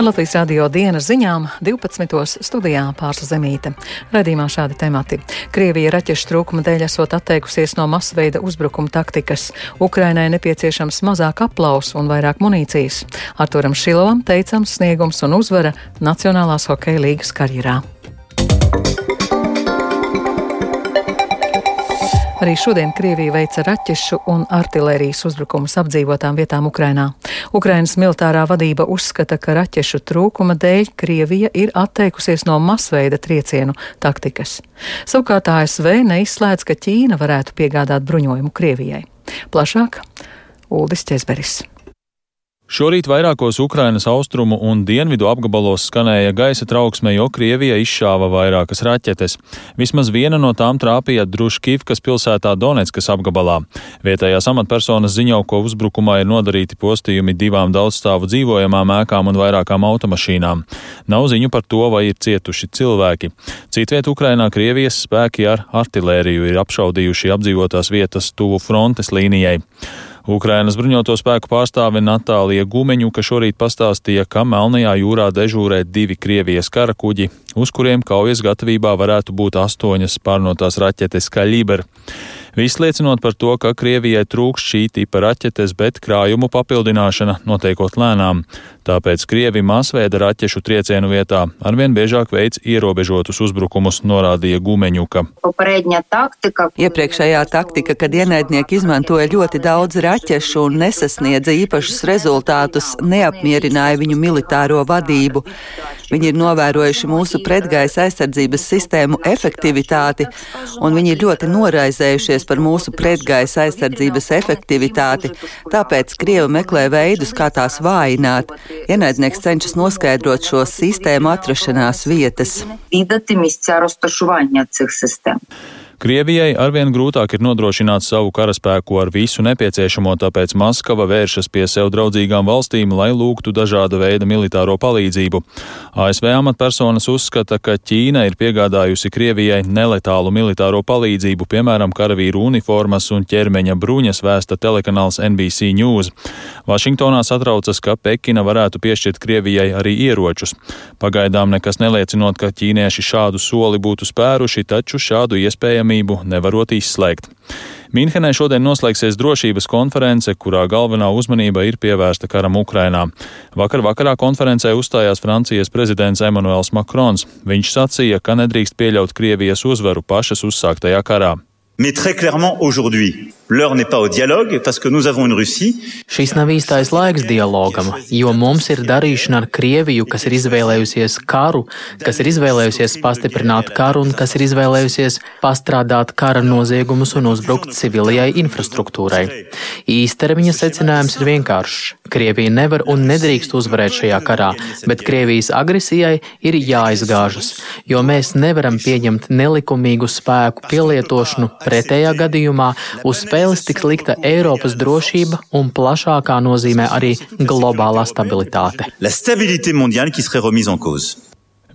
Ar Latvijas radio dienas ziņām 12. studijā pārsa zemīte. Radījumā šādi temati. Krievija raķešu trūkuma dēļ esot atteikusies no masveida uzbrukuma taktikas. Ukrainai nepieciešams mazāk aplaus un vairāk munīcijas. Arturam Šilovam teicams sniegums un uzvara Nacionālās hokeja līgas karjerā. Arī šodien Krievija veica raķešu un artilērijas uzbrukumus apdzīvotām vietām Ukrainā. Ukrainas militārā vadība uzskata, ka raķešu trūkuma dēļ Krievija ir atteikusies no masveida triecienu taktikas. Savukārt ASV neizslēdz, ka Ķīna varētu piegādāt bruņojumu Krievijai. Plašāk Uldis Česberis. Šorīt vairākos Ukrainas austrumu un dienvidu apgabalos skanēja gaisa trauksme, jo Krievija izšāva vairākas raķetes. Vismaz viena no tām trāpīja Druškivkas pilsētā Donetskas apgabalā. Vietējās amatpersonas ziņo, ko uzbrukumā ir nodarīti postījumi divām daudzstāvu dzīvojamām ēkām un vairākām automašīnām. Nav ziņu par to, vai ir cietuši cilvēki. Citviet Ukrainā Krievijas spēki ar artilēriju ir apšaudījuši apdzīvotās vietas tuvu frontes līnijai. Ukrainas bruņoto spēku pārstāve Natālija Gumeņuka šorīt pastāstīja, ka Melnajā jūrā dežūrē divi Krievijas kara kuģi, uz kuriem kaujas gatavībā varētu būt astoņas pārnotās raķetes Kaļiber. Viss liecinot par to, ka Krievijai trūkst šī tipa raķetes, bet krājumu papildināšana notiekot lēnām. Tāpēc Krievi masveida raķešu triecienu vietā arvien biežāk veids ierobežotus uzbrukumus, norādīja Gumeņuka. Iepriekšējā taktika, kad ienaidnieki izmantoja ļoti daudz raķešu un nesasniedza īpašus rezultātus, neapmierināja viņu militāro vadību. Viņi ir novērojuši mūsu pretgaisa aizsardzības sistēmu efektivitāti, un viņi ir ļoti noraizējušies par mūsu pretgaisa aizsardzības efektivitāti. Tāpēc Krievi meklē veidus, kā tās vājināt. Ienaidnieks cenšas noskaidrot šo sistēmu atrašanās vietas. Krievijai arvien grūtāk ir nodrošināt savu karaspēku ar visu nepieciešamo, tāpēc Maskava vēršas pie sev draudzīgām valstīm, lai lūgtu dažāda veida militāro palīdzību. ASV amatpersonas uzskata, ka Ķīna ir piegādājusi Krievijai neletālu militāro palīdzību, piemēram, karavīru uniformas un ķermeņa bruņas, vēsta telekanāls NBC News. Vašingtonā satraucas, ka Pekina varētu piešķirt Krievijai arī ieročus. Pagaidām nekas neliecinot, ka ķīnieši šādu soli būtu spēruši, taču šādu iespējamību iespējamību nevarot izslēgt. Minhenē šodien noslēgsies drošības konference, kurā galvenā uzmanība ir pievērsta karam Ukrainā. Vakar vakarā konferencē uzstājās Francijas prezidents Emmanuels Macrons. Viņš sacīja, ka nedrīkst pieļaut Krievijas uzvaru pašas uzsāktajā karā. Mais très clairement aujourd'hui, L'heure n'est pas au dialogue, parce que nous avons une Russie. Šis nav īstais laiks dialogam, jo mums ir darīšana ar Krieviju, kas ir izvēlējusies karu, kas ir izvēlējusies pastiprināt karu un kas ir izvēlējusies pastrādāt kara noziegumus un uzbrukt civilajai infrastruktūrai. Īstermiņa secinājums ir vienkāršs. Krievija nevar un nedrīkst uzvarēt šajā karā, bet Krievijas agresijai ir jāizgāžas, jo mēs nevaram pieņemt nelikumīgu spēku pielietošanu pretējā gadījumā uz spēku spēles tiks likta Eiropas drošība un plašākā nozīmē arī globālā stabilitāte.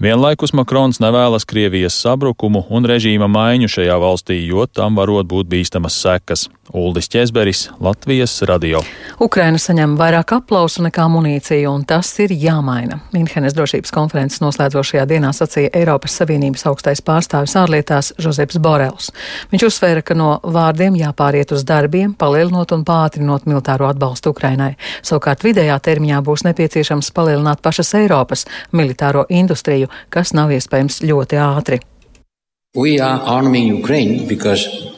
Vienlaikus Makrons nevēlas Krievijas sabrukumu un režīma maiņu šajā valstī, jo tam varot būt bīstamas sekas. Uldis Česberis, Latvijas radio. Ukraina saņem vairāk aplausu nekā munīciju, un tas ir jāmaina. Minhenes drošības konferences noslēdzošajā dienā sacīja Eiropas Savienības augstais pārstāvis ārlietās Žozeps Borels. Viņš uzsvēra, ka no vārdiem jāpāriet uz darbiem, palielinot un pātrinot militāro atbalstu Ukrainai. Savukārt vidējā termiņā būs nepieciešams palielināt pašas Eiropas militāro industriju, kas nav iespējams ļoti ātri. We are arming Ukraine because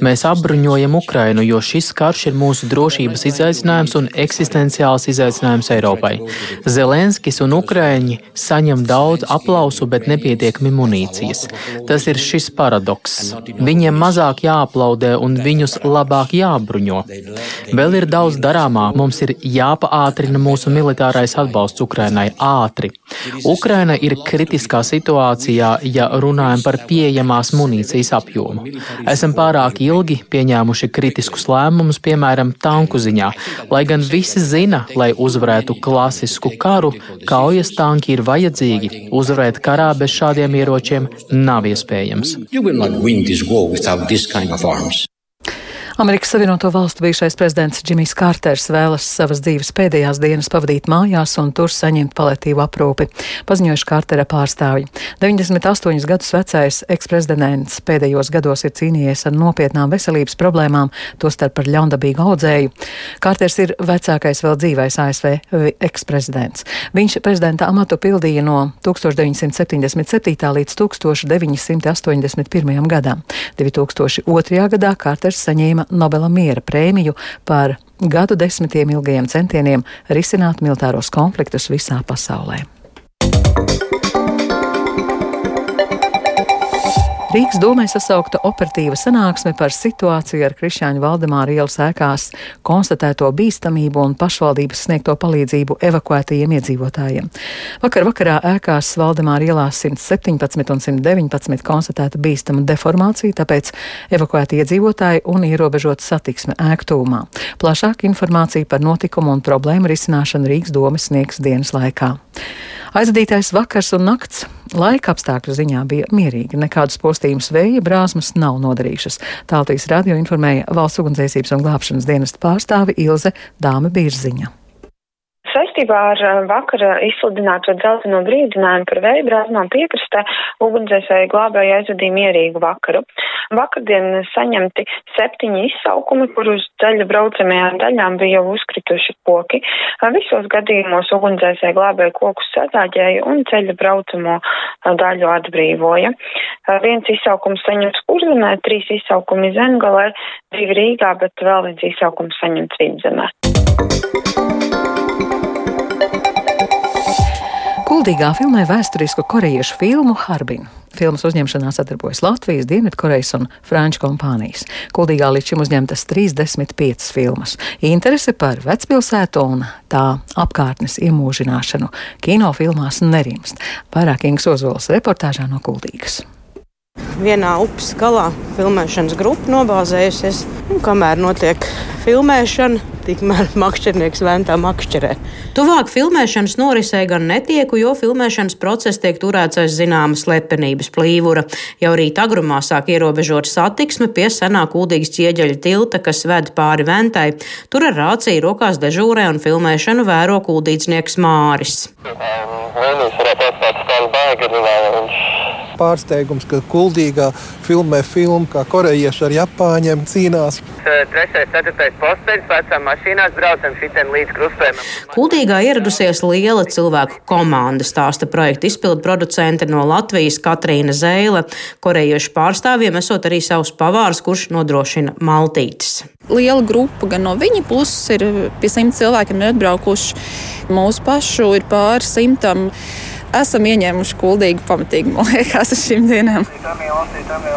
Mēs apbruņojam Ukrainu, jo šis karš ir mūsu drošības izaicinājums un eksistenciāls izaicinājums Eiropai. Zelenskis un Ukraiņi saņem daudz aplausu, bet nepietiekami munīcijas. Tas ir šis paradoks. Viņiem mazāk jāaplaudē un viņus labāk jābruņo. Vēl ir daudz darāmā. Mums ir jāpaātrina mūsu militārais atbalsts Ukrainai ātri. Ukraina ir kritiskā situācijā, ja runājam par pieejamu pieejamās munīcijas apjomu. Esam pārāk ilgi pieņēmuši kritiskus lēmumus, piemēram, tanku ziņā. Lai gan visi zina, lai uzvarētu klasisku karu, kaujas tanki ir vajadzīgi. Uzvarēt karā bez šādiem ieročiem nav iespējams. Amerikas Savienoto Valstu bijušais prezidents Džimijs Kārters vēlas savas dzīves pēdējās dienas pavadīt mājās un tur saņemt paliatīvu aprūpi, paziņojuši Kārtera pārstāvji. 98 gadus vecais eksprezidents pēdējos gados ir cīnījies ar nopietnām veselības problēmām, tostarp par ļaundabīgu audzēju. Kārters ir vecākais vēl dzīvais ASV eksprezidents. Viņš prezidenta amatu pildīja no 1977. līdz 1981. gadam. 2002. gadā Kārters saņēma Nobela miera prēmiju par gadu desmitiem ilgajiem centieniem risināt militāros konfliktus visā pasaulē. Rīgas domē sasaukta operatīva sanāksme par situāciju ar Krišāņu Valdemāra ielas ēkās konstatēto bīstamību un pašvaldības sniegto palīdzību evakuētajiem iedzīvotājiem. Vakar vakarā ēkās Valdemāra ielās 117 un 119 konstatēta bīstama deformācija, tāpēc evakuēti iedzīvotāji un ierobežot satiksme ēktūmā. Plašāk informācija par notikumu un problēmu risināšanu Rīgas domes sniegs dienas laikā. Aizvadītais vakars un nakts laika apstākļu ziņā bija mierīgi. Nekādas postījumas vēja brāzmas nav nodarījušas. Tāltīs radio informēja valsts ugunsdzēsības un glābšanas dienesta pārstāve Ilze Dāme Bīrziņa. Saistībā ar eh, vakara izsludināto dzelteno brīdinājumu par vēju brāzmām piekrastē ugunsdzēsēji glābēji aizvadīja mierīgu vakaru. Vakardien saņemti septiņi izsaukumi, kur uz ceļa braucamajām daļām bija jau uzkrituši koki. Visos gadījumos ugunsdzēsēji glābēja kokus sadāģēja un ceļa braucamo daļu atbrīvoja. Viens izsaukums saņemts kurzemē, trīs izsaukumi zemgalē, divi Rīgā, bet vēl viens izsaukums saņemts vidzemē. Kuldīgā filmē vēsturisku korejiešu filmu Harbin. Filmas uzņemšanā sadarbojas Latvijas, Dienvidkorejas un Franču kompānijas. Kuldīgā līdz šim uzņemtas 35 filmas. Interese par vecpilsētu un tā apkārtnes iemūžināšanu kinofilmās nerimst. Vairāk Ingas Ozols reportāžā no Kuldīgas. Vienā upes galā filmēšanas grupa nobāzējusies, un kamēr notiek filmēšana, tikmēr makšķernieks ventā makšķerē. Tuvāk filmēšanas norisē gan netieku, jo filmēšanas process tiek turēts aiz zināmas slepenības plīvura. Jau rīt agrumā sāk ierobežot satiksmi pie senā kūdīgas ķieģeļa tilta, kas ved pāri ventai. Tur ar rāciju rokās dežūrē un filmēšanu vēro kūdīdznieks Māris. Līnijas varētu pārsteigums, ka Kuldīgā filmē filmu, kā korejieši ar Japāņiem cīnās. Trešais, ceturtais posteņš, vecām mašīnās braucam šitien līdz krustojumam. Kuldīgā ieradusies liela cilvēku komanda, stāsta projekta izpildu producente no Latvijas Katrīna Zēle. Korejiešu pārstāvjiem esot arī savs pavārs, kurš nodrošina maltītes. Liela grupa gan no viņa puses ir pie simt cilvēkiem atbraukuši. Mūsu pašu ir pāri simtam esam ieņēmuši kuldīgi pamatīgi, man liekas, uz šīm dienām.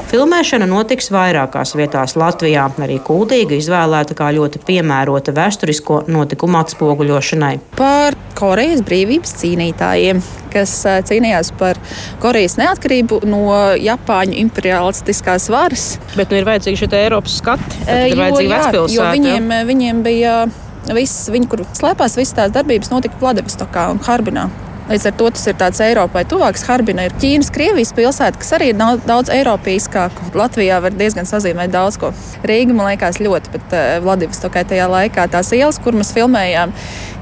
Filmēšana notiks vairākās vietās Latvijā. Arī kuldīga izvēlēta kā ļoti piemērota vēsturisko notikumu atspoguļošanai. Par Korejas brīvības cīnītājiem, kas cīnījās par Korejas neatkarību no Japāņu imperialistiskās varas. Bet nu ir vajadzīgi šie Eiropas skati. Ir vajadzīgi vecpilsēta. Viņiem, viņiem bija viss, viņi, kur slēpās, visas tās darbības notika Vladivostokā un Harbinā. Līdz ar to tas ir tāds Eiropai tuvāks. Harbina ir Ķīnas, Krievijas pilsēta, kas arī ir daudz eiropeiskāka. Latvijā var diezgan sazīmēt daudz ko. Rīga man liekas ļoti, bet uh, Vladivostokai tajā laikā tās ielas, kur mēs filmējām,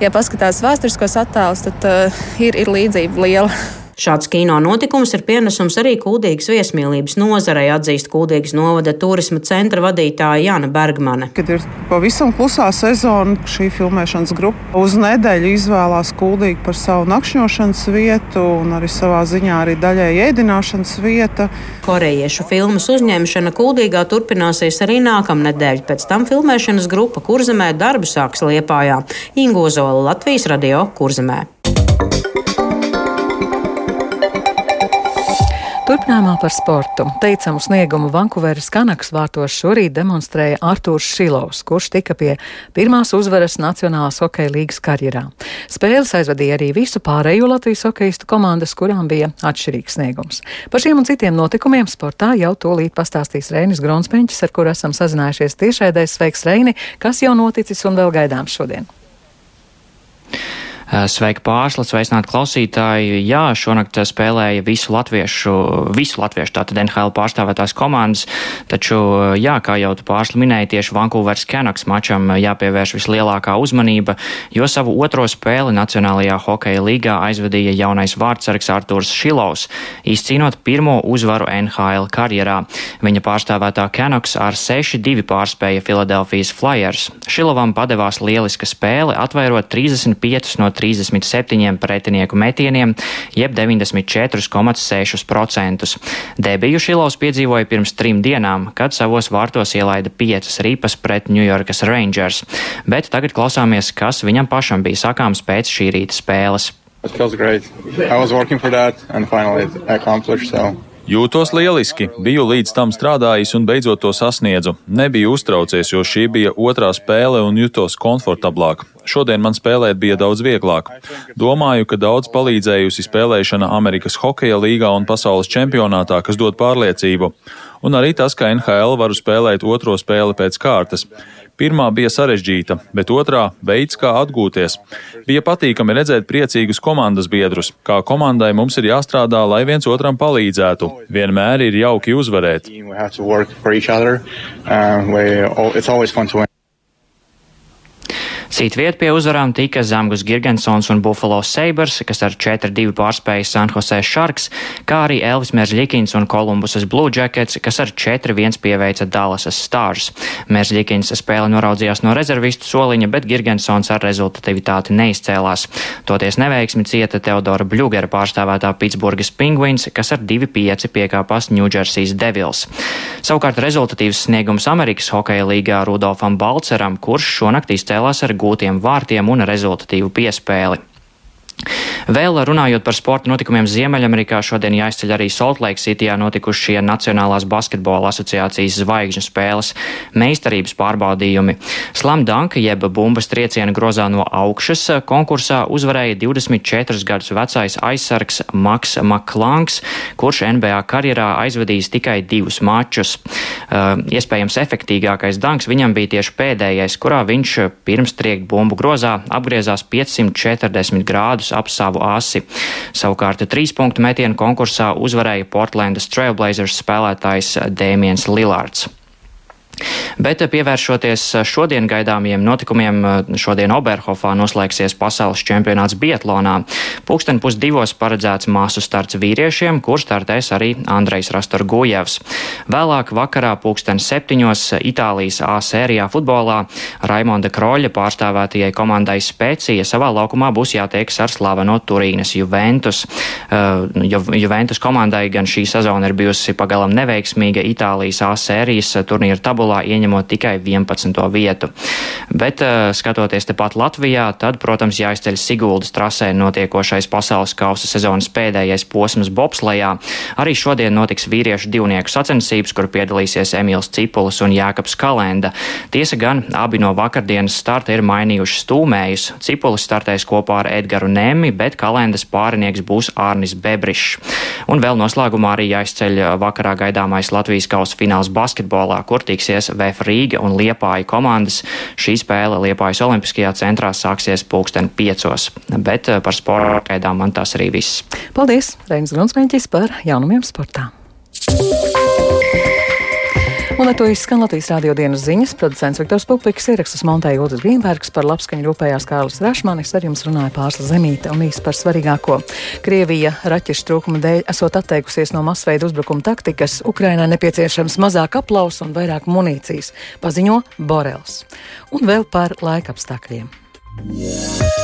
ja paskatās vēsturiskos attēlus, tad uh, ir, ir līdzība liela. Šāds kino notikums ir pienesums arī Kuldīgas viesmīlības nozarei, atzīst Kuldīgas novada turisma centra vadītāja Jana Bergmane. Kad ir pavisam klusā sezona, šī filmēšanas grupa uz nedēļu izvēlās Kuldīgu par savu nakšņošanas vietu un arī savā ziņā arī daļai ēdināšanas vieta. Korejiešu filmas uzņemšana Kuldīgā turpināsies arī nākamnedēļ. Pēc tam filmēšanas grupa Kurzemē darbu sāks Liepājā. Ingozola Latvijas radio Kurzemē. Turpinājumā par sportu. Teicamu sniegumu Vankūveras Kanakas vārtos šorīt demonstrēja Artūrs Šilovs, kurš tika pie pirmās uzvaras Nacionālās hokeja līgas karjerā. Spēles aizvadīja arī visu pārējo Latvijas hokeistu komandas, kurām bija atšķirīgs sniegums. Par šiem un citiem notikumiem sportā jau tūlīt pastāstīs Reinis Gronspeņķis, ar kur esam sazinājušies tiešraidēs. Sveiks, Reini! Kas jau noticis un vēl gaidāms šodien? Sveiki pārslas, sveicināt klausītāji. Jā, šonakt spēlēja visu latviešu, visu latviešu tātad NHL pārstāvētās komandas, taču, jā, kā jau tu pārsli minēji, tieši Vankūvers Canucks mačam jāpievērš vislielākā uzmanība, jo savu otro spēli Nacionālajā hokeja līgā aizvadīja jaunais vārdsargs Artūrs Šilovs, izcīnot pirmo uzvaru NHL karjerā. Viņa pārstāvētā Canucks ar 6-2 pārspēja Filadelfijas Flyers. Šilovam padevās lieliska spēle, atvairot 35 no 37 pretinieku metieniem, jeb 94,6%. Debiju Šilovs piedzīvoja pirms trim dienām, kad savos vārtos ielaida piecas ripas pret New Yorkas Rangers, bet tagad klausāmies, kas viņam pašam bija sakāms pēc šī rīta spēles. It feels great. I was working for that and finally accomplished so. Jūtos lieliski, biju līdz tam strādājis un beidzot to sasniedzu. Nebiju uztraucies, jo šī bija otrā spēle un jutos komfortablāk. Šodien man spēlēt bija daudz vieglāk. Domāju, ka daudz palīdzējusi spēlēšana Amerikas Hokeja līgā un pasaules čempionātā, kas dod pārliecību. Un arī tas, ka NHL varu spēlēt otro spēli pēc kārtas. Pirmā bija sarežģīta, bet otrā veids, kā atgūties. Bija patīkami redzēt priecīgus komandas biedrus. Kā komandai mums ir jāstrādā, lai viens otram palīdzētu. Vienmēr ir jauki uzvarēt. Citviet pie uzvarām tika Zamgus Girgensons un Buffalo Sabres, kas ar 4-2 pārspēja San Jose Sharks, kā arī Elvis Merzļikins un Kolumbusas Blue Jackets, kas ar 4-1 pieveica Dallasas Stars. Merzļikins spēli noraudzījās no rezervistu soliņa, bet Girgensons ar rezultatīvitāti neizcēlās. Toties neveiksmi cieta Teodora Bļugera pārstāvētā Pitsburgas Penguins, kas ar 2-5 piekāpās Ņūdžersijas Devils. Savukārt rezultatīvs sniegums Amerikas hokeja līgā Rudolfam Balceram, kurš šonakt izcēlās ar gūtiem vārtiem un rezultatīvu piespēli. Vēl runājot par sporta notikumiem Ziemeļamerikā, šodien jāizceļ arī Saltlake Cityjā notikušie Nacionālās basketbola asociācijas zvaigžņu spēles meistarības pārbaudījumi. Slamdanka jeb bumbas trieciena grozā no augšas konkursā uzvarēja 24 gadus vecais aizsargs Maks Maklanks, kurš NBA karjerā aizvadījis tikai divus mačus. Uh, iespējams efektīgākais danks viņam bija tieši pēdējais, kurā viņš pirms triekt bumbu grozā apgriezās 540 grādus ap savu asi. Savukārt trīs punktu metienu konkursā uzvarēja Portlandas Trailblazers spēlētājs Dēmiens Lilārds. Bet pievēršoties šodien gaidāmiem notikumiem, šodien Oberhofā noslēgsies pasaules čempionāts Bietlonā. Pūksteni pusdivos paredzēts māsu starts vīriešiem, kur startēs arī Andrejs Rastorgujevs. Vēlāk vakarā pūksteni septiņos Itālijas A sērijā futbolā Raimonda Kroļa pārstāvētajai komandai Spēcija savā laukumā būs jātiekas ar slaveno Turīnas Juventus. Uh, Juventus komandai gan šī sezona ir bijusi pagalam neveiksmīga Itālijas A sērijas turnīra tabulā tabulā ieņemot tikai 11. vietu. Bet, eh, skatoties tepat Latvijā, tad, protams, jāizceļ Siguldas trasē notiekošais pasaules kausa sezonas pēdējais posms bobslejā. Arī šodien notiks vīriešu divnieku sacensības, kur piedalīsies Emīls Cipulis un Jākaps Kalenda. Tiesa gan, abi no vakardienas starta ir mainījuši stūmējus. Cipulis startēs kopā ar Edgaru Nemi, bet Kalendas pārinieks būs Ārnis Bebrišs. Un vēl noslēgumā arī jāizceļ vakarā gaidāmais Latvijas kausa fināls basketbolā, kur tiksies tiksies VF Rīga un Liepāja komandas. Šī spēle Liepājas Olimpiskajā centrā sāksies pulksten piecos, bet eh, par sporta gaidām man tas arī viss. Paldies, Reinis Grunsmēņķis par jaunumiem sportā. Ar to izskan Latvijas rādio dienas ziņas. Producents Viktors Pupiks ierakstus montēja Ulris Grīnbergs par labskaņu rūpējās Kārlis Rašmanis. Ar jums runāja pārsla Zemīte un īsti par svarīgāko. Krievija raķešu trūkuma dēļ esot atteikusies no masveida uzbrukuma taktikas. Ukrainai nepieciešams mazāk aplausu un vairāk munīcijas, paziņo Borels. Un vēl par laikapstākļiem. Yeah.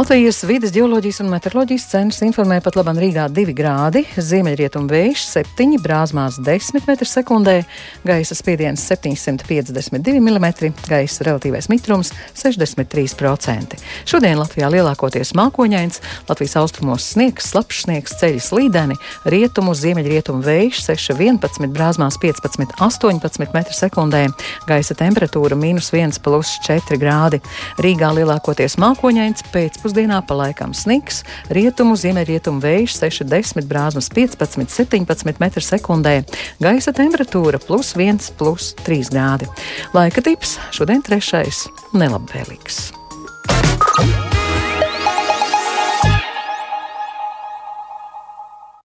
Latvijas vidas geoloģijas un meteoroloģijas centrs informē pat labam Rīgā 2 grādi, ziemeļrietumu vējš 7, brāzmās 10 m2, gaisa spiediens 752 mm, gaisa relatīvais mitrums 63%. Šodien Latvijā lielākoties mākoņains, Latvijas austrumos sniegs, slapjš sniegs, ceļš slīdeni, rietumu, ziemeļrietumu vējš 6,11, brāzmās 15, 18 m2, gaisa temperatūra mīnus 1, plus 4 grādi. Rīgā lielākoties mākoņains pēc pēcpusdienā pa laikam sniks, rietumu, ziemeļrietumu vējš 6,10 brāzmas 15, 17 m2, gaisa temperatūra plus 1, plus 3 grādi. Laika tips šodien trešais - nelabvēlīgs. Yeah.